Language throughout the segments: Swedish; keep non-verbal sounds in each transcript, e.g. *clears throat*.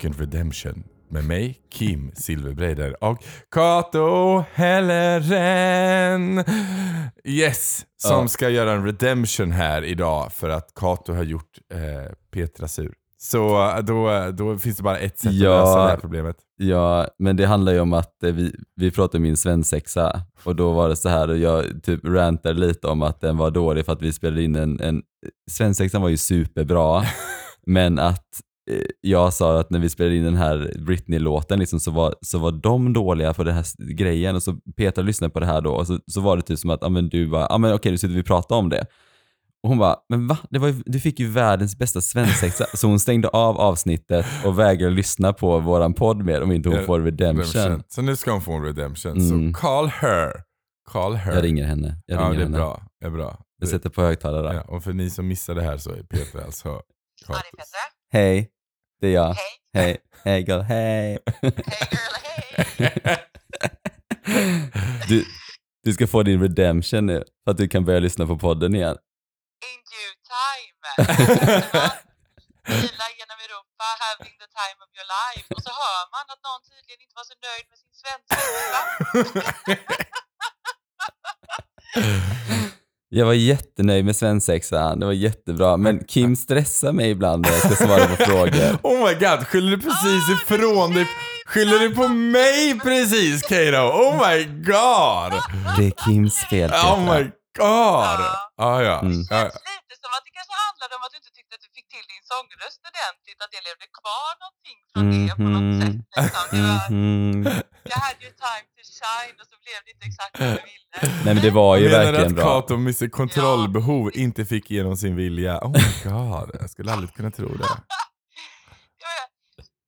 två bögar och en redemption. Med mig, Kim Silverbreider och Kato Helleren. Yes, som Ja. ska göra en redemption här idag för att Kato har gjort eh, Petra sur. Så eh, då, då finns det bara ett sätt Ja. att lösa det här problemet. Ja, men det handlar ju om att eh, vi, vi pratade om min svensexa och då var det så här och jag typ rantade lite om att den var dålig för att vi spelade in en, en svensexan var ju superbra, *laughs* men att eh, jag sa att när vi spelade in den här Britney-låten liksom, så, var, så var de dåliga på den här grejen och så Petra lyssnade på det här då och så, så var det typ som att, ja men du bara, ja men okej nu sitter vi och pratar om det. Och hon bara, men va? Det var ju, du fick ju världens bästa svensexa. Så hon stängde av avsnittet och vägrade lyssna på våran podd mer om inte hon Ja, får redemption. Så nu ska hon få en redemption. Mm. Så call her. Call her. Jag ringer henne. Jag ja, ringer det är henne. bra. Det är bra. Jag sätter på högtalare. Ja, och för ni som missade det här så är Peter alltså Ja. Petra. Hej, det är jag. Hej. Hej, hej girl, hej. Hej girl, hej. *laughs* Du, du ska få din redemption nu för att du kan börja lyssna på podden igen. In due time. Bila genom Europa, having the time of your life. Och så hör man att någon tydligen inte var så nöjd med sin svensexa. *laughs* *laughs* Jag var jättenöjd med svensexan, det var jättebra. Men Kim stressar mig ibland när jag ska svara på frågor. *laughs* Oh my god, skyller du precis Ah, ifrån dig? Skyller du på mig precis Kato? Oh my god! Det är Kims fel Oh Petra. my god! Ah, ja. Mm. ja. Lite som att det kanske handlade om att du inte sångröst ordentligt, att det levde kvar någonting från det på något Mhm. sätt. Liksom. Det var, Mhm. jag hade ju time to shine och så blev det inte exakt som jag ville. Nej men det var ju Menar verkligen att bra. Kato med sitt kontrollbehov inte fick igenom sin vilja? Oh my god, jag skulle aldrig kunna tro det. *laughs*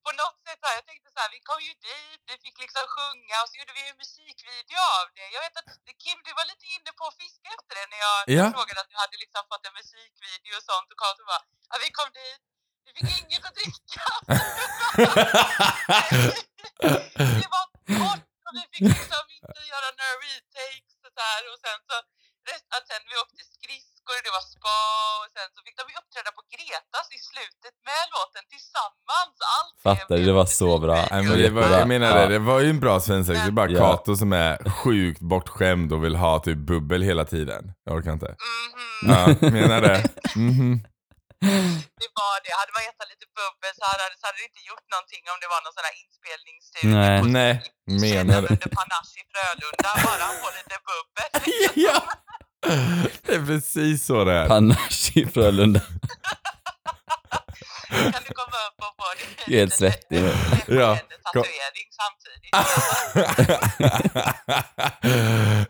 På något sätt jag så här, vi kom ju dit, vi fick liksom sjunga och så gjorde vi en musikvideo av det. Jag vet att Kim, du var lite inne på att fiska efter det när jag, Ja. frågade att du hade liksom fått en musikvideo och sånt och Kato bara, ja vi kom dit, vi fick inget att dricka. *laughs* det var kort och vi fick liksom inte göra några retakes och så här och sen så att sen vi åkte skridskor och det var spa och sen så fick de ju uppträda på Gretas i slutet med låten tillsammans. Fattar du? Det var så bra. Nej, Det men var det var, jag menar det, det var ju en bra svensexa. Det är bara Ja. Kato som är sjukt bortskämd och vill ha typ bubbel hela tiden. Jag orkar inte. Mhm. Ja, menar det. Mhm. Det var det. Hade man gett lite bubbel så hade, så hade det inte gjort någonting om det var någon sån här inspelningsstudio. Nej. Nej, menar det. under Panache i Frölunda. Bara få lite bubbel. *laughs* Ja, det är precis så det är. Panache i Frölunda. *laughs* kan du komma upp och få är helt svettig nu. Ja, tatuering samtidigt.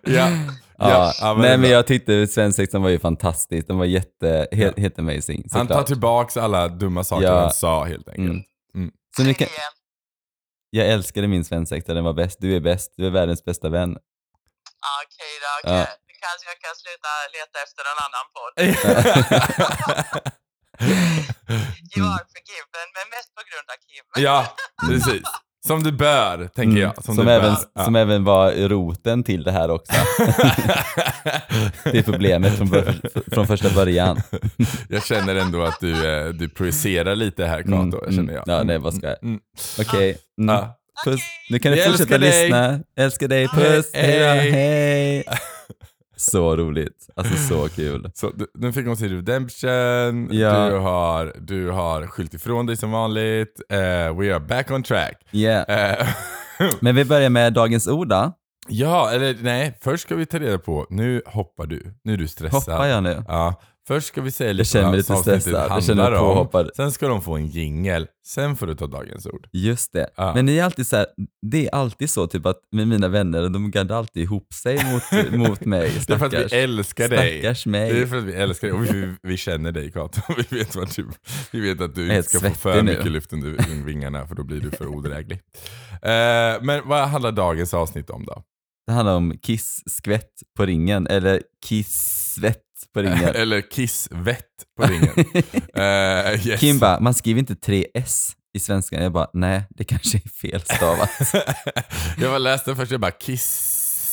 ja. Ja, ja, det men bra. jag tyckte svensexan var ju fantastisk. Den var jätte, helt, helt amazing. Han tar tillbaks alla dumma saker Ja. han sa helt enkelt. Mm. Så nu kan, jag älskade min svensexa, den var bäst. Du är bäst, du är världens bästa vän. Ja, Okej då, okej. Ja. Kanske jag kan sluta leta efter en annan podd. *laughs* *laughs* *laughs* You are forgiven, men mest på grund av Kim. ja, *laughs* precis. Som du bör, tänker jag. Som, som, även, bör. Ja. som även var roten till det här också. *laughs* Det är problemet från, bör- från första början. jag känner ändå att du, eh, du projicerar lite här Kato, Mm, känner mm. jag. Ja, nej, vad ska jag? Mm. Okej. Mm. Ja. Puss. Nu kan du Vi fortsätta älskar dig. lyssna. Älskar dig. Puss. Hej. Hej. Hej. Så roligt. Alltså så kul. Så du, nu fick hon sin redemption, Ja. du, har, du har skyllt ifrån dig som vanligt, Eh, we are back on track. Yeah. Eh, *laughs* Men vi börjar med dagens ord då. ja, eller nej, först ska vi ta reda på, nu hoppar du, nu är du stressad. Hoppar jag nu? Ja, först ska vi säga Jag lite vad lite avsnittet stressad. Jag handlar mig om. Sen ska de få en jingel, sen får du ta dagens ord. Just det. Ja. Men det är alltid så här, det är alltid så typ att med mina vänner, de gaddar alltid ihop sig mot, *laughs* mot mig. Det är för att Stackars. vi älskar dig. Stackars mig. Det är för att vi älskar dig och vi, vi känner dig Kato. *laughs* Vi vet, vad du, vi vet att du inte ska få för nu. mycket luft under vingarna för då blir du för odräglig. Eh, men vad handlar dagens avsnitt om då? Det handlar om kiss-skvätt på ringen, eller kiss-svett på ringen. *laughs* Eller kissvett på ringen. *laughs* Eh, yes. Kim bara, man skriver inte tre S i svenskan. Jag bara, nej, det kanske är fel stavat. *laughs* jag var läste först, jag bara kiss-svett,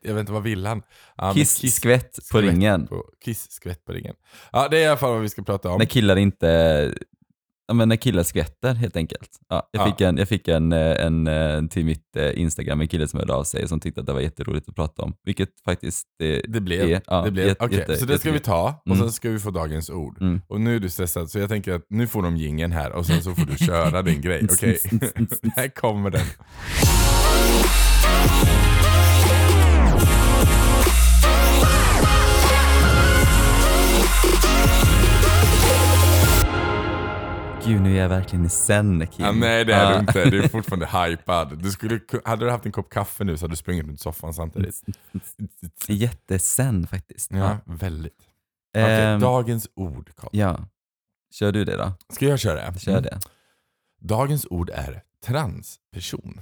jag vet inte vad vill han? Ja, men Kiss-skvätt på ringen. På, kiss-skvätt på ringen. Ja, det är i alla fall vad vi ska prata om. När killar inte ja, men när killar skvätter helt enkelt. Ja, jag, Ja. fick en, jag fick en, eh, en, eh, till mitt eh, Instagram, en kille som hörde av sig som tyckte att det var jätteroligt att prata om. Vilket faktiskt det, Det blev. är- ja, det blev. jätte- Okej, jätte- så det ska vi ta och Mm. sen ska vi få dagens ord. Mm. Och nu är du stressad så jag tänker att nu får de gingen här och sen så får du köra din grej. *laughs* Okej, *laughs* här kommer den. Gud, nu är jag verkligen i Kim. Ja, nej det är Ja. du inte, du är *laughs* fortfarande hypad. Du skulle, ku- hade du haft en kopp kaffe nu så hade du sprungit runt soffan samtidigt. Jättesen faktiskt. Ja, väldigt. Okej, Ehm, dagens ord Carl. ja. Kör du det då? Ska jag köra? Kör Mm. det. Dagens ord är transperson.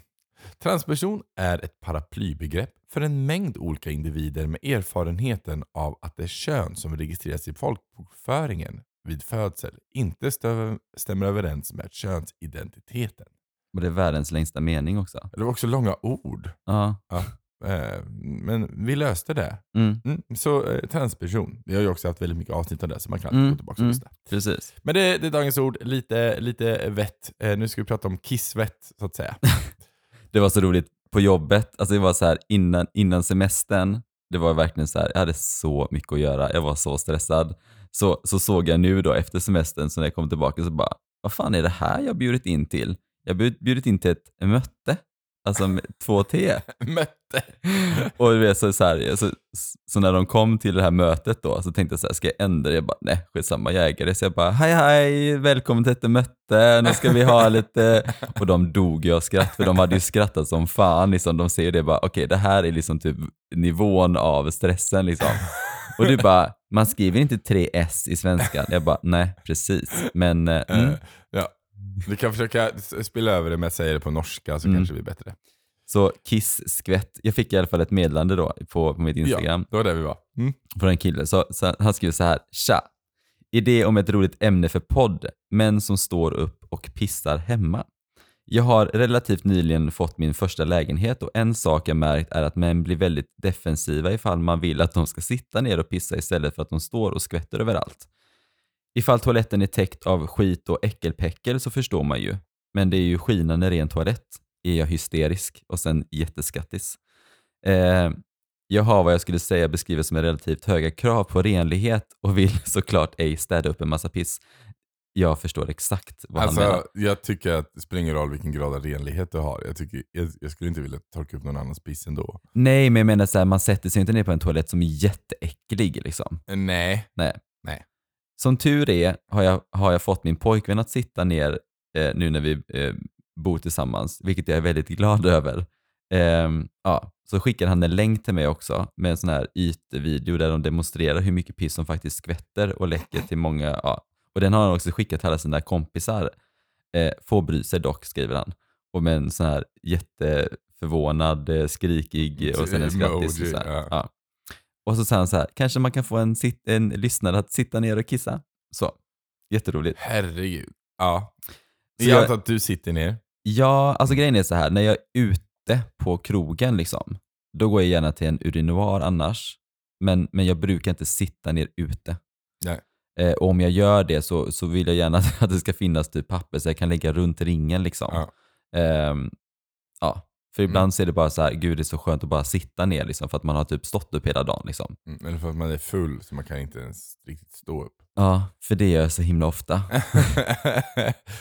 Transperson är ett paraplybegrepp för en mängd olika individer med erfarenheten av att det kön som registreras i folkbokföringen vid födsel inte stämmer överens med könsidentiteten. Och det är världens längsta mening också. Det var också långa ord, Ja. eh, men vi löste det. Mm. Mm, så eh, transperson, vi har ju också haft väldigt mycket avsnitt av det så man kan Mm, gå tillbaka och mm. lyssna. Precis. Men det, det är dagens ord, lite, lite vett. Eh, nu ska vi prata om kissvett så att säga. *laughs* Det var så roligt på jobbet, alltså det var så här innan, innan semestern, det var verkligen så här, jag hade så mycket att göra, jag var så stressad. Så, så såg jag nu då efter semestern, så när jag kom tillbaka så bara, vad fan är det här jag bjudit in till? Jag har bjudit in till ett möte, alltså med två T. *laughs* Mötte. Och du vet, så, så, här, så, så när de kom till det här mötet då så tänkte jag så här, ska jag ändra det? Jag bara, nej skitsamma, jag äger det. Så jag bara, hej hej, välkommen till ett möte, nu ska vi ha lite... *laughs* Och de dog ju av skratt, för de hade ju skrattat som fan. Liksom. De ser det bara, okej det här är liksom typ nivån av stressen liksom. Och du bara, man skriver inte tre S i svenskan. Jag bara, nej precis. Men eh, mm, Eh, ja. Du kan försöka spela över det med att säga det på norska så Mm. kanske det blir bättre. så kiss-skvätt. Jag fick i alla fall ett meddelande då på, på mitt Instagram. Ja, det var där vi var. Mm. från en kille. Så, så han skriver så här. Tja! Idé om ett roligt ämne för podd. Män som står upp och pissar hemma. Jag har relativt nyligen fått min första lägenhet och en sak jag märkt är att män blir väldigt defensiva ifall man vill att de ska sitta ner och pissa istället för att de står och skvätter överallt. Ifall toaletten är täckt av skit och äckelpäckel så förstår man ju. Men det är ju skinande ren toalett. Är jag hysterisk och sen jätteskattis. Eh, jag har vad jag skulle säga beskrivit som relativt höga krav på renlighet och vill *laughs* såklart ej städa upp en massa piss. Jag förstår exakt vad han menar. Alltså, jag tycker att det spelar ingen roll vilken grad av renlighet du har. Jag, tycker, jag, jag skulle inte vilja torka upp någon annans piss ändå. Nej, men jag menar så här, man sätter sig inte ner på en toalett som är jätteäcklig liksom. Eh, Nej. Nej. Nej. Som tur är har jag, har jag fått min pojkvän att sitta ner eh, nu när vi eh, bor tillsammans, vilket jag är väldigt glad *laughs* över. Ehm, ja, så skickar han en länk till mig också med en sån här ytvideo där de demonstrerar hur mycket piss som faktiskt skvätter och läcker till många. Ja. Och den har han också skickat till alla sina kompisar. Eh, får bry sig dock, skriver han. Och med en sån här jätteförvånad, eh, skrikig och sen en skrattis. Ja. Ja. Och så säger han så här, kanske man kan få en, sit- en lyssnare att sitta ner och kissa. Så, jätteroligt. Herregud. Ja. Så jag jag- att du sitter ner. Ja, alltså grejen är så här, när jag är ute på krogen liksom, då går jag gärna till en urinoar annars. Men, men jag brukar inte sitta ner ute. Nej. Eh, och om jag gör det så, så vill jag gärna *laughs* att det ska finnas typ papper så jag kan lägga runt ringen liksom. Ja. Ehm, ja. För ibland så är det bara så här, gud det är så skönt att bara sitta ner liksom, för att man har typ stått upp hela dagen. Liksom. Mm, Eller för att man är full så man kan inte ens riktigt stå upp. Ja, för det gör jag så himla ofta. *laughs*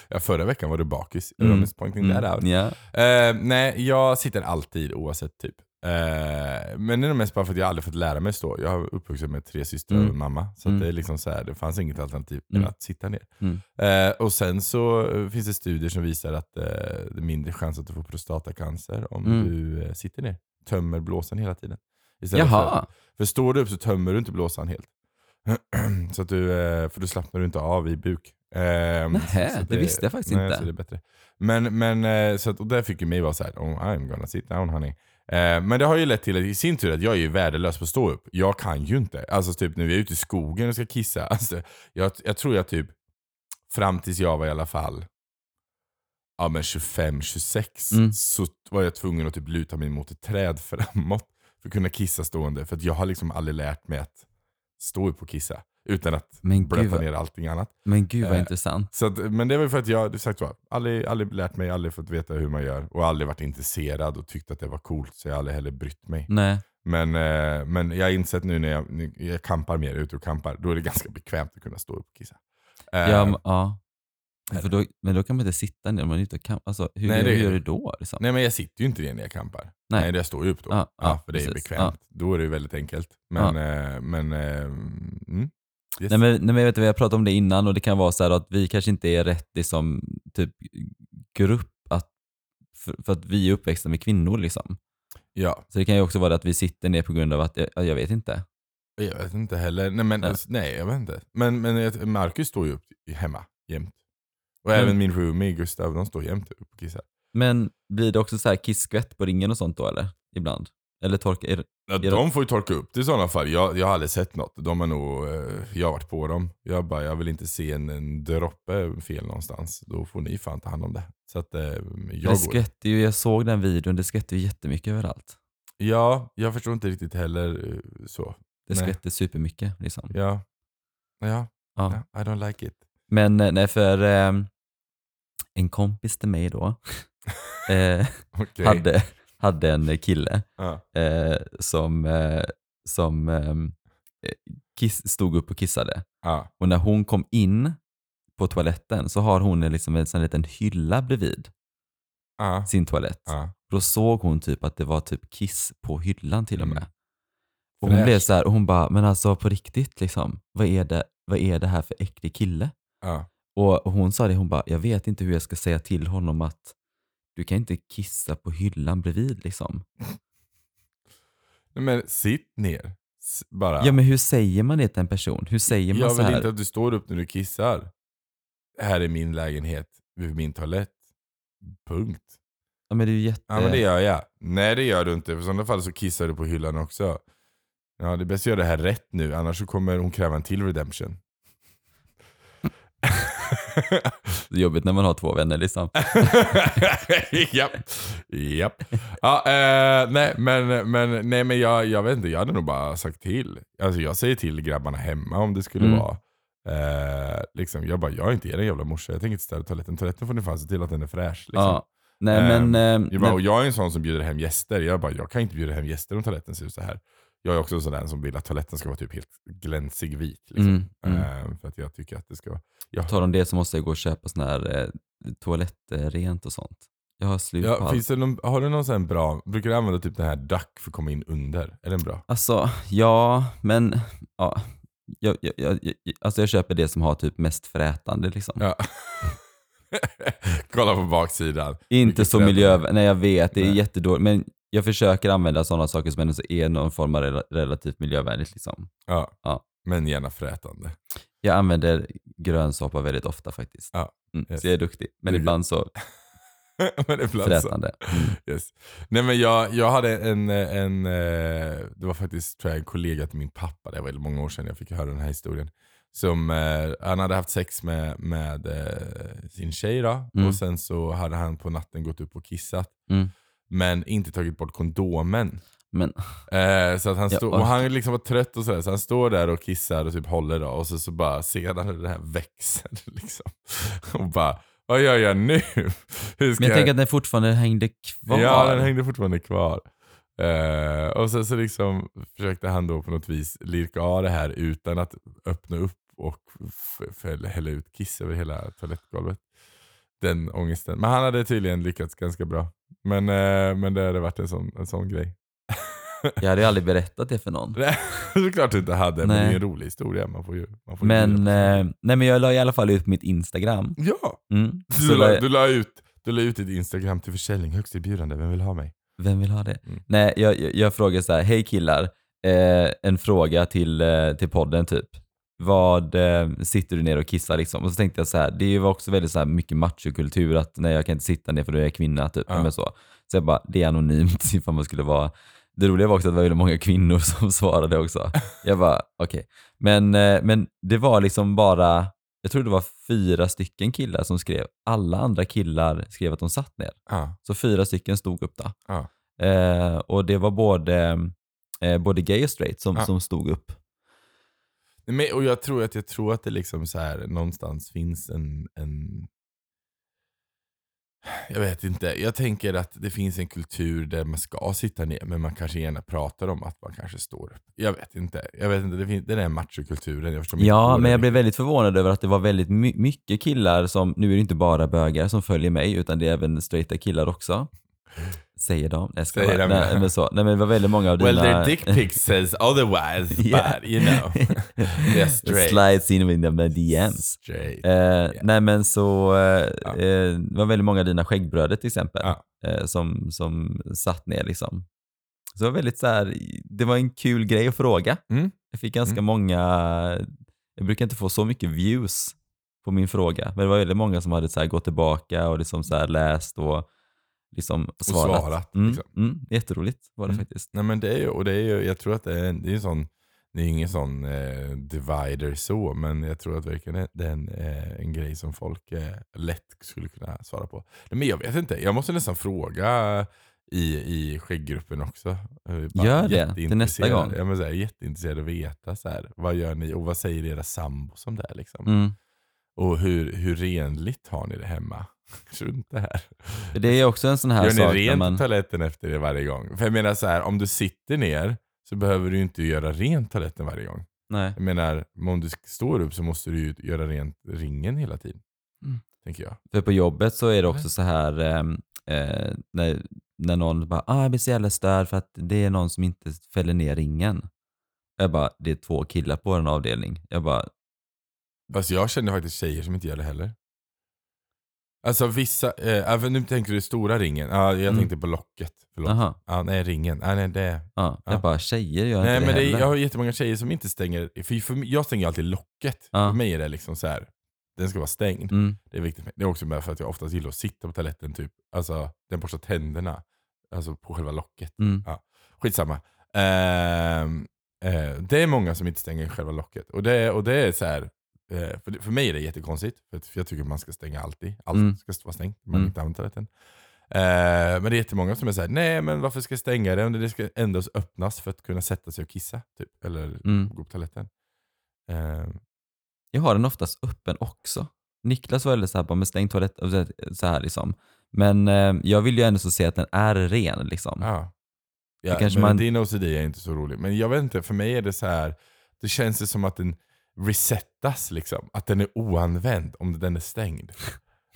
ja, förra veckan var du bakis. Mm. Mm. I'm pointing that out. Ja. Eh, nej, jag sitter alltid oavsett typ. Eh, men det är nog mest bara för att jag aldrig fått lära mig stå. Jag har uppvuxit med tre systrar Mm. och mamma. Så Mm. det, är liksom så här, det fanns inget alternativ Mm. än att sitta ner. Mm. Eh, och sen så eh, finns det studier som visar att eh, det är mindre chans att du får prostatacancer om Mm. du eh, sitter ner. Tömmer blåsan hela tiden. Istället Jaha. För, för står du upp så tömmer du inte blåsan helt. *clears throat* så att du, för då slappnar du inte av i buk. Nähä, så att det visste jag faktiskt nej, inte. Så det är bättre. Men, men så att, och där fick ju mig vara såhär, oh, I'm gonna sit down honey. Eh, men det har ju lett till att, i sin tur att jag är ju värdelös på att stå upp. Jag kan ju inte. Alltså typ när vi är ute i skogen och ska kissa. *laughs* Alltså, jag, jag tror jag typ, fram tills jag var i alla fall ja, men 25-26 Mm. så var jag tvungen att typ luta mig mot ett träd *laughs* framåt för att kunna kissa stående. För jag har liksom aldrig lärt mig att stå upp och kissa. Utan att Men blöta ner allting annat. men gud vad Eh, intressant. Så att, men det var ju för att jag, sagt var, aldrig, aldrig lärt mig, aldrig fått veta hur man gör. Och aldrig varit intresserad och tyckt att det var coolt. Så jag har aldrig heller brytt mig. Nej. Men, eh, men jag har insett nu när jag, när jag kampar mer, ute och kampar, då är det ganska bekvämt att kunna stå upp och kissa. Eh, Ja, men, ja. För då, men då kan man inte sitta ner om man är ute och campar. Alltså, hur, Nej, hur det- gör du då? Liksom? Nej men jag sitter ju inte ner när jag kampar. Nej. Nej, jag står ju upp då. Ja, Ja, för det är precis. bekvämt. Då är det ju väldigt enkelt. Men, eh, men eh, mm, yes. Nej, men, nej, men jag vet, vi har pratat om det innan och det kan vara så här att vi kanske inte är rätt i som typ grupp att, för, för att vi är uppväxta med kvinnor liksom. Ja, Så det kan ju också vara det att vi sitter ner på grund av att, jag, jag vet inte. jag vet inte heller. Nej, men, Nej. alltså, nej jag vet inte. Men, men Marcus står ju upp hemma jämt. Och Men- även min roomie Gustav, de står jämt upp och kissar. Men blir det också så här kisskvätt på ringen och sånt då eller? Ibland? Eller torka? Är Ja, Är de får ju torka upp det i sådana fall. Jag, jag har aldrig sett något. De har nog, eh, jag har varit på dem. Jag bara, jag vill inte se en, en droppe fel någonstans. Då får ni fan ta hand om det. Så att eh, jag det går. skvätter ju, jag såg den videon, det skvätter ju jättemycket överallt. Ja, jag förstår inte riktigt heller eh, så. Det Nej. skvätter supermycket liksom. Ja. Ja, Ja. I don't like it. Men eh, nej, för eh, en kompis till mig då *laughs* eh, hade, hade en kille Ja. eh, som, eh, som eh, kiss, stod upp och kissade. Ja. Och när hon kom in på toaletten så har hon liksom en sån liten hylla bredvid Ja. sin toalett. Då såg hon typ att det var typ kiss på hyllan till och med. Mm. Och hon blev så här, och hon bara, men alltså på riktigt liksom, vad är det, vad är det här för äcklig kille? Och hon sa det, hon bara, jag vet inte hur jag ska säga till honom att du kan inte kissa på hyllan bredvid liksom. Nej, Men sitt ner. S- Bara. Ja men hur säger man det till en person? Hur säger man jag så vill här? inte att du står upp när du kissar. Här är min lägenhet, vid min toalett. Punkt. Ja men det är ju jätte... Ja men det gör jag. Nej det gör du inte, för i sådana fall så kissar du på hyllan också. Ja det är bäst att göra det här rätt nu, annars så kommer hon kräva en till redemption. *laughs* det är jobbigt när man har två vänner liksom. *laughs* Japp. Japp. Ja, eh, nej men, men, nej, men jag, jag vet inte, jag hade nog bara sagt till. Alltså jag säger till grabbarna hemma om det skulle Mm. vara. Eh, liksom, jag bara, jag är inte er jävla morsa, jag tänker inte städa toaletten. Toaletten får ni fan se till att den är fräsch. Liksom. Ja. Nej Ehm, men... eh, Jag, bara, nej, jag är en sån som bjuder hem gäster. Jag bara, jag kan inte bjuda hem gäster om toaletten ser ut så här. Jag är också sån som vill att toaletten ska vara typ helt glänsig vit. Liksom. mm, mm. Ehm, för att jag tycker att det ska vara... Jag, Tar de det så måste jag gå och köpa sån här eh, toalettrent och sånt. Jag har slut på ja, allt. finns det någon, har du någon sån bra, brukar du använda typ den här duck för att komma in under? Är den bra? Alltså, ja, men ja, jag, jag, jag, jag, alltså jag köper det som har typ mest frätande liksom. Ja. *laughs* Kolla på baksidan. Inte Vilket så frätande. miljö... Nej jag vet, det är jättedåligt. Men jag försöker använda sådana saker som ändå är någon form av rela- relativt miljövänligt. Liksom. Ja. Ja. Men gärna frätande. Jag använder grönsoppa väldigt ofta faktiskt. Ja, Mm, yes. Så jag är duktig. Men Det är ibland så *laughs* men ibland så. frätande. Mm. Yes. Nej men jag, jag hade en, en, eh, det var faktiskt tror jag, en kollega till min pappa, det var väldigt många år sedan jag fick höra den här historien. Som, eh, han hade haft sex med, med eh, sin tjej då, Mm. och sen så hade han på natten gått upp och kissat. Mm. Men inte tagit bort kondomen. Men Eh, så att han Jag stod, och han liksom var trött och sådär, så han står där och kissar och typ håller då, och så, så bara ser han hur det här växer *laughs* liksom. Och bara, vad gör jag nu? *laughs* Men jag tänker att den fortfarande hängde kvar. Ja, den hängde fortfarande kvar. Eh, och sen så liksom försökte han då på något vis lirka av det här utan att öppna upp och hälla ut kiss över hela toalettgolvet. Den ångesten. Men han hade tydligen lyckats ganska bra. Men, eh, men det hade varit en sån, en sån grej. *laughs* Jag hade ju aldrig berättat det för någon. Nej, *laughs* Såklart du inte hade, men det är Nej. en rolig historia. Man får ju, man får Men, eh, nej, men jag la i alla fall ut mitt Instagram. Ja! Mm. Du la du, la ut, du la ut ditt Instagram till försäljning, högst erbjudande, vem vill ha mig? Vem vill ha det? Mm. Nej, jag, jag, jag frågar så här, hej killar, eh, en fråga till, eh, till podden typ. Vad eh, sitter du ner och kissar liksom? Och så tänkte jag så här, det var också väldigt så här mycket machokultur att nej jag kan inte sitta ner för då är jag kvinna typ. Ja. Men så. så jag bara, det är anonymt *laughs* ifall man skulle vara det roliga var också att det var väldigt många kvinnor *laughs* som svarade också. Jag bara, okej. Men, eh, men det var liksom bara, jag tror det var fyra stycken killar som skrev. Alla andra killar skrev att de satt ner. Ja, Så fyra stycken stod upp då. ja. Eh, och det var både, eh, både gay och straight som, Ja. som stod upp. Men, och jag tror att jag tror att det liksom så här någonstans finns en, en jag vet inte. Jag tänker att det finns en kultur där man ska sitta ner, men man kanske gärna pratar om att man kanske står upp. Jag vet inte. Jag vet inte. Det finns, den där machokulturen, jag förstår Ja, men jag blev väldigt förvånad över att det var väldigt my mycket killar som, nu är det inte bara bögar som följer mig, utan det är även straighta killar också. Säger de. Jag ska Säger bara, de, nej, men så. Nej, men det var väldigt många av Well, dina... their dick pic says otherwise, *laughs* Yeah. but you know. *laughs* They're straight. Slides in with the DMs. Straight. Eh, Nej men så, eh, Ja. eh, det var väldigt många av dina skäggbröder till exempel, Ja. eh, som, som satt ner liksom. Så det var väldigt så här, det var en kul grej att fråga. Mm. Jag fick ganska Mm. många, jag brukar inte få så mycket views på min fråga, men det var väldigt många som hade så här gått tillbaka och liksom så här läst och liksom svarat. svarat, Mm, liksom. mm, jätteroligt var det Mm. faktiskt. Nej men det är ju, och det är ju, jag tror att det är, det är en sån, det är ingen sån eh, divider så, men jag tror att verkligen det- är en, eh, en grej som folk eh, lätt skulle kunna svara på. Nej, men jag vet inte, jag måste nästan fråga i, i skägggruppen också. Bara Gör det, till nästa gång. Jag är jätteintresserad att veta, så här, vad gör ni och vad säger era sambos om det? här, Liksom? Och hur, hur renligt har ni det hemma? *laughs* Runt det här. Det är också en sån här Gör ni sak när rent man... toaletten efter det varje gång? För jag menar så här, om du sitter ner så behöver du inte göra rent toaletten varje gång. Nej. Jag menar, om du står upp så måste du ju göra rent ringen hela tiden. Mm. Tänker jag. För på jobbet så är det också så här ehm, eh, när, när någon bara ah, jag blir så jävla störd för att det är någon som inte fäller ner ringen. Jag bara, det är två killar på en avdelning. Jag bara, Fast jag känner faktiskt tjejer som inte gör det heller. Alltså vissa, eh, även nu tänker du stora ringen. Ja, jag Mm. tänkte på locket. Förlåt. aha, Ja, nej, ringen. Ja, nej, det, ja. Ja. Jag bara, tjejer gör nej inte men det det, heller. jag har jättemånga tjejer som inte stänger, för, för mig- jag stänger alltid locket. Ja. För mig är det liksom så här. den ska vara stängd. Mm, Det är viktigt. för mig. Det är också bara för att jag oftast gillar att sitta på toaletten, typ. Alltså, den borstar tänderna. Alltså på själva locket. mm, Skitsamma. Ehm, eh, det är många som inte stänger själva locket. Och det, och det är så här. Eh, för, för mig är det jättekonstigt, för, jag tycker man ska stänga alltid. Allt Mm. ska vara stängt, man Mm. inte använder toaletten. Eh, men det är jättemånga som är såhär, nej men varför ska jag stänga det om det ska endast öppnas för att kunna sätta sig och kissa? Typ, eller mm. gå på toaletten. Eh, Jag har den oftast öppen också. Niklas var väldigt så här, bara, men stäng toalett, och så- så här liksom. Men jag vill ju ändå så se att den är ren liksom. Ja. ja men man- Din OCD är inte så rolig. Men jag vet inte, för mig är det så här. det känns det som att den resettas liksom. Att den är oanvänd om den är stängd.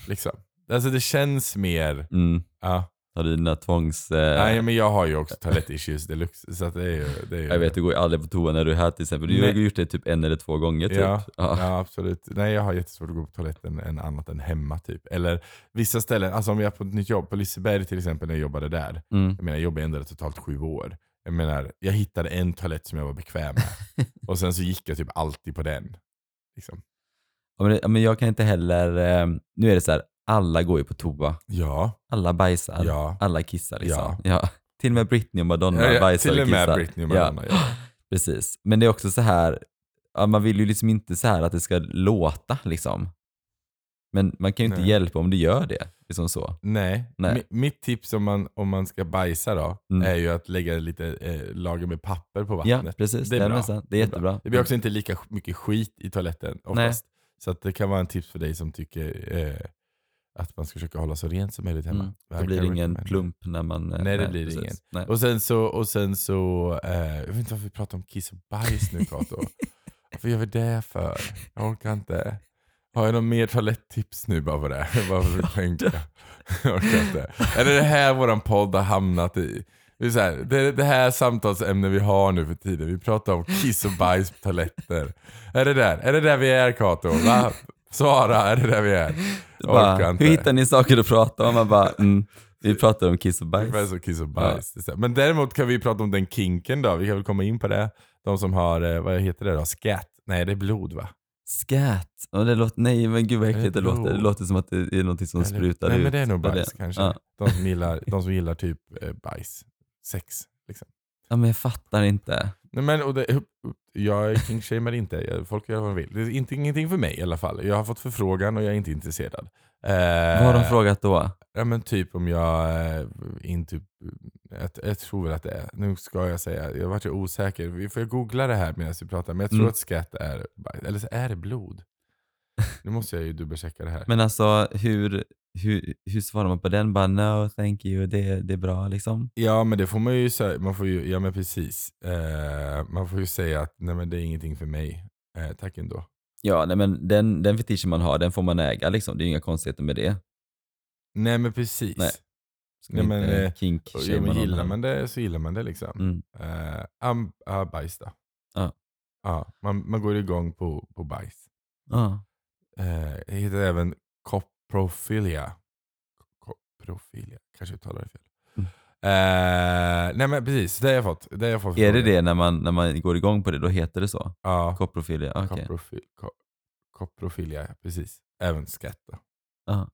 liksom. Alltså det känns mer, Mm. ja. Har du dina tvångs... Eh, Nej men jag har ju också toalettissues deluxe. Så att det är ju, det är ju Jag vet, du går ju aldrig på toa när du är här till exempel. Du Nej. har gjort det typ en eller två gånger typ. Ja, Ja. ja absolut. Nej jag har jättesvårt att gå på toaletten än annat än hemma typ. Eller vissa ställen, alltså om jag är på ett nytt jobb, på Liseberg till exempel när jag jobbade där. Mm. Jag menar jag jobbade ändå totalt sju år. Jag menar, jag hittade en toalett som jag var bekväm med. *laughs* och sen så gick jag typ alltid på den. Liksom. Ja, men, det- men jag kan inte heller, eh, nu är det så här, alla går ju på toa. Ja, Alla bajsar, Ja. alla kissar liksom. Ja. Ja. *laughs* Till och med Britney och Madonna ja, ja bajsar till och och med kissar. Britney och Madonna. Ja. *gasps* Precis. Men det är också så här, man vill ju liksom inte så här att det ska låta liksom. Men man kan ju inte Nej. hjälpa om du gör det. Liksom så. Nej, Nej. Mi- mitt tips om man, om man ska bajsa då, Mm. är ju att lägga lite eh, lager med papper på Ja, vattnet. precis. Det är Det är, bra. det är bra. jättebra. Det blir också inte lika mycket skit i toaletten oftast. Så att det kan vara en tips för dig som tycker eh, att man ska försöka hålla så rent som möjligt hemma. Mm. Det Då blir det ingen plump när man... eh, Nej, det blir precis. ingen. Nej. Och sen så, och sen så eh, jag vet inte varför vi pratar om kiss och bajs nu Kato. *laughs* Varför gör vi det för? Jag orkar inte. Har jag någon mer toaletttips nu bara på det? *laughs* Vad får vi tänka? *laughs* Jag orkar inte. Är det det här våran podd har hamnat i? Det är så här, det, det här samtalsämne vi har nu för tiden. Vi pratar om kiss och bajs på toaletter. Är det där? Är det där vi är Kato? Va? Svara, är det där vi är? Jag Bara, inte. hur hittar ni saker att prata om? Man bara, mm, vi pratar om kiss och bajs. Som kiss och bajs. Är här. Men däremot kan vi prata om den kinken då. Vi kan väl komma in på det. De som har, eh, vad heter det då? Scat? Nej det är blod va? Scat. Och det låter, nej men gud vad äckligt det låter. Det låter som att det är något som Eller- sprutar Nej ut. men det är nog bajs kanske. Ja. De, som gillar, *laughs* de som gillar typ eh, bajs. Sex. Liksom. ja men jag fattar inte. Nej, men, och det, jag kinkshamear inte. Folk gör vad de vill. Det är inte, ingenting för mig i alla fall. Jag har fått förfrågan och jag är inte intresserad. Eh, Vad har de frågat då? Ja men typ om jag eh, inte... Jag, jag tror väl att det är, nu ska jag säga, jag vart ju osäker. Vi får googla det här medan vi pratar, men jag tror Mm. att skratt är, eller så är det blod. *laughs* Nu måste jag ju dubbelchecka det här. Men alltså hur, hur, hur svarar man på den? Bara no thank you, det, det är bra liksom. Ja men det får man ju säga, man får ju, ja men precis. Eh, man får ju säga att nej men det är ingenting för mig. Eh, tack ändå. Ja, nej, men den, den fetischen man har, den får man äga liksom. Det är inga konstigheter med det. Nej men precis. Nej. Ska Nej, men, eh, kink Ja, men gillar man det så gillar man det liksom. Mm. Am, ja, bajs då. Ja. Ja, man, man går igång på, på bajs. Ja. Eh, det heter även coprofilia. Coprofilia, kanske jag talar det fel. Eh, nej men precis, det har jag fått. Det har jag fått Är det det när man, när man går igång på det, då heter det så? Ja, Koprofilia? Okej. coprofi, co, coprofilia, ja, precis. Även skratt då. Ja.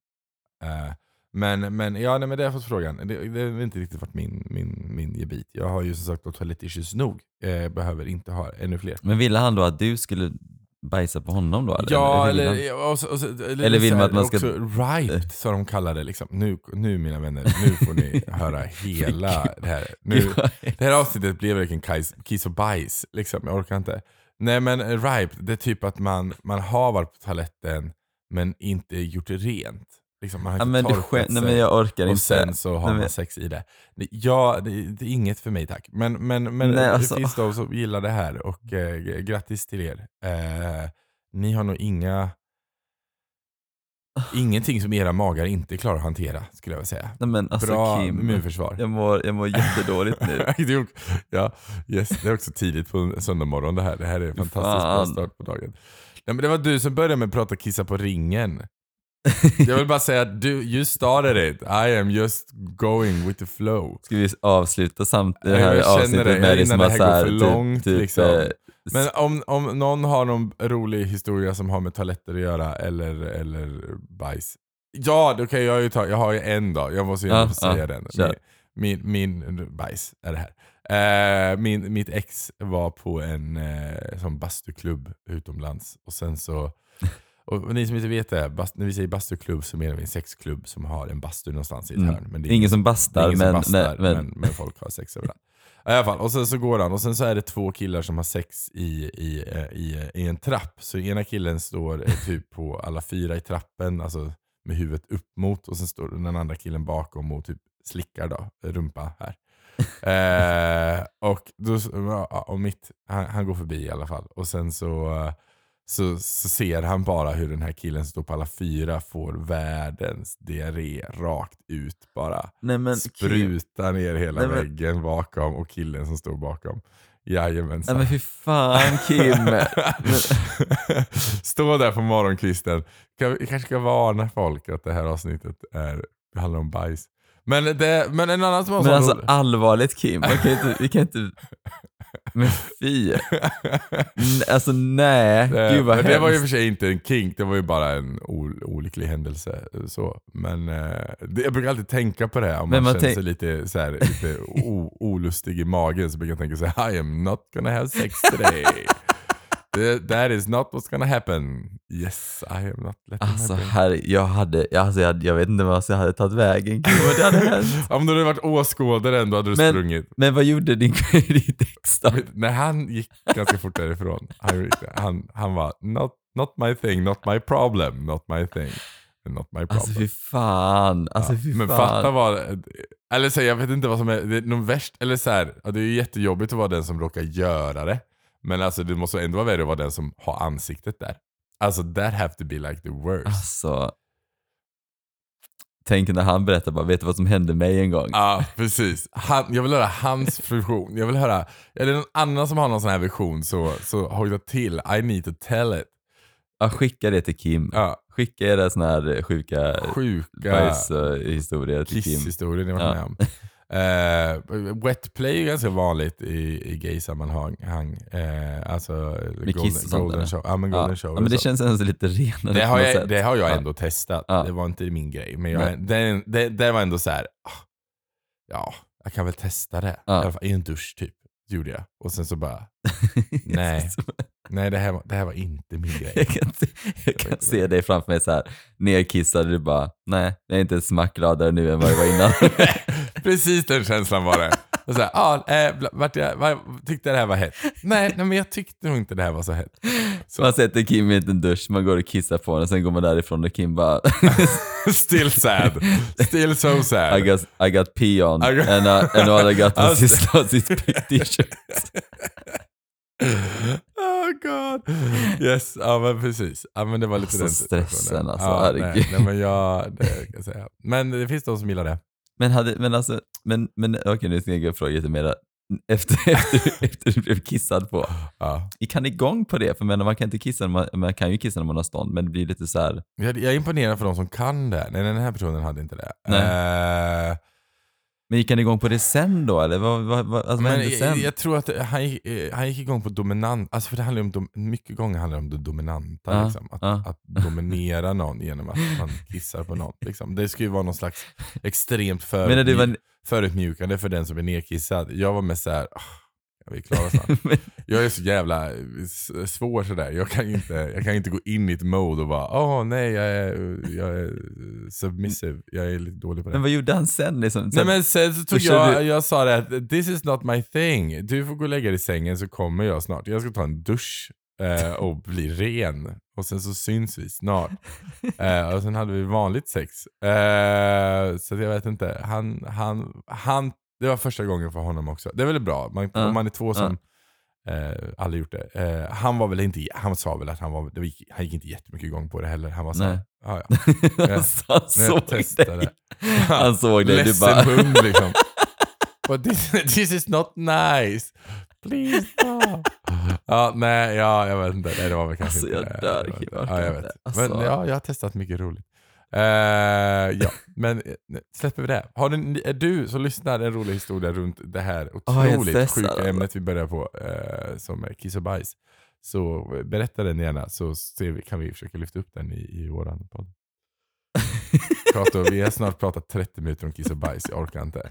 Eh, men, men, ja, nej, men det har jag fått frågan. Det, det har inte riktigt varit min, min, min gebit. Jag har ju som sagt toalett issues nog. Eh, behöver inte ha ännu fler. Men ville han då att du skulle bajsa på honom då? Eller? Ja, eller, ja, och så, och så, eller, Eller vill så man att man ska- Också riped, som de kallar det. Liksom. Nu, nu mina vänner, nu får ni *laughs* höra hela det här. Nu, *laughs* det här avsnittet blev verkligen kiss, kiss och bajs. Liksom. Jag orkar inte. Nej men riped, det är typ att man, man har varit på toaletten men inte gjort det rent. Liksom, man har inte torkat skämt, nej sig. men jag orkar och inte. sen så har Nej, man sex i det. Ja, det, det är inget för mig tack. Men, men, men Nej, det alltså. finns de som gillar det här och eh, grattis till er. Eh, ni har nog inga Ingenting som era magar inte klarar att hantera skulle jag vilja säga. Nej, men alltså Bra Kim, immunförsvar. jag mår, jag mår jättedåligt nu. *laughs* Ja, yes, det är också tidigt på söndag morgon det här. Det här är en fantastiskt bra start på dagen. Nej, men det var du som började med att prata kissa på ringen. Jag vill bara säga att du, you started it. I am just going with the flow. Ska vi avsluta samt det här jag avsnittet det. med det Innan som det här här, för typ, långt, typ, liksom. eh, Men om, om någon har någon rolig historia som har med toaletter att göra eller, eller bajs. Ja, då kan jag ju ta, jag har ju en då, jag måste ju få säga ja, den. Min, min, min bajs är det här. Eh, min, mitt ex var på en eh, som bastuklubb utomlands och sen så *laughs* och ni som inte vet det, bast, när vi säger bastuklubb så menar vi en sexklubb som har en bastu någonstans i ett Mm. hörn. Men det är Ingen som bastar, ingen som men, bastar, nej, men, men, men folk har sex överallt. I alla fall, och sen så går han och sen så är det två killar som har sex i, i, eh, i, i en trapp. Så ena killen står eh, typ på alla fyra i trappen, alltså med huvudet upp mot och sen står den andra killen bakom och typ slickar då, rumpa här. *laughs* eh, och då, och mitt, han, han går förbi i alla fall. Och sen så, eh, så, så ser han bara hur den här killen som står på alla fyra får världens diarré rakt ut bara. nej men Sprutar ner hela Nej, men- väggen bakom och killen som står bakom. nej Jajamensan. men fy fan Kim. *laughs* Stå där på morgonkvisten. Vi kanske ska varna folk att det här avsnittet är, det handlar om bajs. Men, det, men en annan som har Men alltså rolig- allvarligt Kim, man kan inte, vi kan inte, *laughs* men fy. Alltså nej, Eh, gud vad men det var ju hemskt. för sig inte en kink, det var ju bara en ol- olycklig händelse. Så. Men eh, det, jag brukar alltid tänka på det om man, man känner sig lite, så här, lite olustig i magen så brukar jag tänka så här, I am not gonna have sex today. That- is not what's gonna happen. Yes, I am not letting Alltså happen. herre, jag hade, alltså, jag, jag vet inte vad jag hade tagit vägen vad det hade hänt. *laughs* Om du hade varit åskådare ändå hade du Men- sprungit. Men vad gjorde din *laughs* ditt ex då? När han gick ganska fort därifrån, han, han, han var not, not my thing, not my problem, not my thing. Not my problem. Alltså fy fan, alltså Ja, fy men fan. fatta vad, eller så, jag vet inte vad som är, det är någon värst, eller så här, ja, det är ju jättejobbigt att vara den som råkar göra det. Men alltså det måste ändå vara värre att vara den som har ansiktet där. Alltså that have to be like the worst. Alltså, tänk när han berättar bara, vet du vad som hände mig en gång? Ja, precis. Han, jag vill höra hans *laughs* version. Jag vill höra, är det någon annan som har någon sån här version så, så hojta till. I need to tell it. Ja, skicka det till Kim. Ja, Skicka era såna här sjuka sjuka bajshistorier till Kim. kisshistorier varit Ja. med om. *laughs* Eh, wet play är ganska vanligt i, i gay-sammanhang. Uh, alltså golden, sånt, golden eller? show. Ja, men golden Ja. show Ja, men det så. känns ändå lite renare det, har jag, det har jag Ja. ändå testat. Det var inte min grej. Men jag, det, det, det var ändå så här. ah, ja, jag kan väl testa det. I, alla fall, I en dusch typ. Gjorde jag. Och sen så bara, *laughs* nej. Nej, det här, var- det här var inte min grej. *laughs* Jag kan, se- jag kan se dig framför mig så här nedkissad och du bara, nej, jag är inte ett smack gladare nu än vad jag var innan. *laughs* Precis den känslan var det. Och så här, ah, eh, vart jag, var, tyckte det här var hett? Nej, nej, men jag tyckte nog inte det här var så hett. Så, Man sätter Kim i en dusch, man går och kissar på honom, sen går man därifrån och Kim bara, *laughs* still sad. Still so sad. I got, I got pee on I got- and, I, and all I got was Alltså. his, was his t-shirt. Oh god. Yes, ja men precis. Ja men det var lite Alltså, den stressen, alltså, ja, nej, herregud. nej, men jag, det jag säga. Men det finns de som gillar det. Men, hade, men alltså, men, men okej nu ska jag fråga lite mer. Efter, *laughs* efter, efter du blev kissad på, Ja. gick han igång på det? För men, man kan inte kissa, man, man kan ju kissa när man har stånd, men det blir lite så här. Jag, jag är imponerad för de som kan det. Nej, den här personen hade inte det. Eh, Men gick han igång på det sen då, eller vad, vad, vad, alltså, vad men hände sen? jag, jag tror att han gick, eh, han gick igång på dominant, alltså för det handlar om, dom, mycket gånger handlar det om det dominanta. Ja, liksom. att, ja. att dominera någon genom att man kissar på någon. Liksom. Det ska ju vara någon slags extremt förutmjuk, var, förutmjukande för den som är nedkissad. Jag var med såhär, oh, vill klara snart. *laughs* men, Jag är så jävla svår sådär. Jag kan inte, jag kan inte gå in i ett mode och bara åh nej jag är, jag är submissive. Jag är lite dålig på det. men vad gjorde han sen? Liksom? Nej men sen så tog jag, du- jag sa det att this is not my thing. Du får gå och lägga dig i sängen så kommer jag snart. Jag ska ta en dusch eh, och bli ren. Och sen så syns vi snart. *laughs* Eh, och sen hade vi vanligt sex. Eh, så jag vet inte. Han, han, han, det var första gången för honom också. Det är väl bra. Man, Ja, Om man är två som eh, aldrig gjort det. Eh, han var väl inte, han sa väl att han var, gick, han gick inte jättemycket igång på det heller. Han var så Nej. ja *laughs* *laughs* ja. han såg dig. Han såg dig, du bara... hund liksom. *laughs* But this, this is not nice. Please stop. ja, nej, ja, jag vet inte. Nej, det var väl kanske Alltså, inte jag dör, Det var- Ja, jag vet. Alltså. Men ja, jag har testat mycket roligt. Eh, ja, men eh, släpper vi det. Har du, är du som lyssnar en rolig historia runt det här otroligt stressad, sjuka ämnet vi börjar på, eh, som är kiss och bajs, så berätta den gärna så ser vi, kan vi försöka lyfta upp den i, i våran podd. *laughs* Kato, vi har snart pratat 30 minuter om kiss och bajs, jag orkar inte.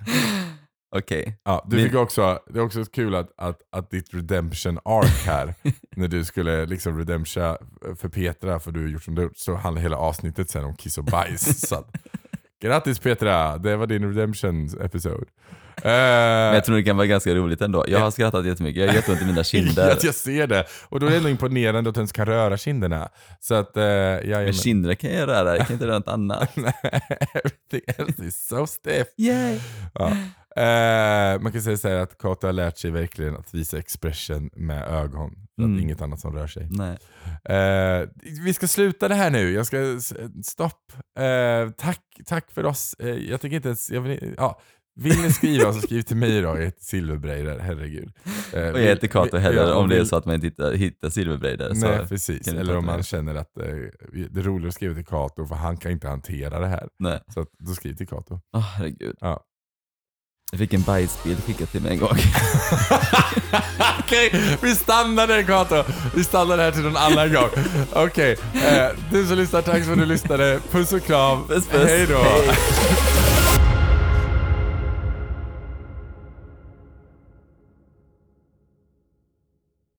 Okej. Ja, du Min- fick också, det är också kul att, att, att ditt redemption arc här, *laughs* när du skulle liksom redemptia för Petra för du har gjort som du gjort, så handlar hela avsnittet sen om kiss och bajs. så att, *laughs* grattis Petra, det var din redemption episode. *laughs* Men jag tror det kan vara ganska roligt ändå. Jag har skrattat jättemycket, jag har jätteont i mina kinder. att jag ser det. Och då är det ändå imponerande att du ens kan röra kinderna. Så att, uh, jag Men kinderna kan jag röra, jag kan inte röra något annat. Everything else is so stiff. Yay! Ja. Eh, man kan säga så här att Kato har lärt sig verkligen att visa expression med ögon. För att Mm. inget annat som rör sig. Eh, vi ska sluta det här nu. Jag ska... Stopp. Eh, tack, tack för oss. Eh, jag tycker inte ens... Jag vill, ja. Vill ni skriva så skriv till mig då. Jag heter Silverbreider, herregud. Eh, Och jag heter Kato heller, om det är så att man inte hittar, hittar silverbreider. Så, Nej precis, eller om man det. känner att eh, det är roligt att skriva till Kato för han kan inte hantera det här. nej. Så att, då skriv till Kato. Åh herregud. Ja. Jag fick en bajsbild skickad till mig en gång. *laughs* Okej, vi stannar där Kato. Vi stannar där till någon annan gång. Okej, eh, du som lyssnar, tack för att du lyssnade. Puss och kram. Puss, puss. Hej då. Hej.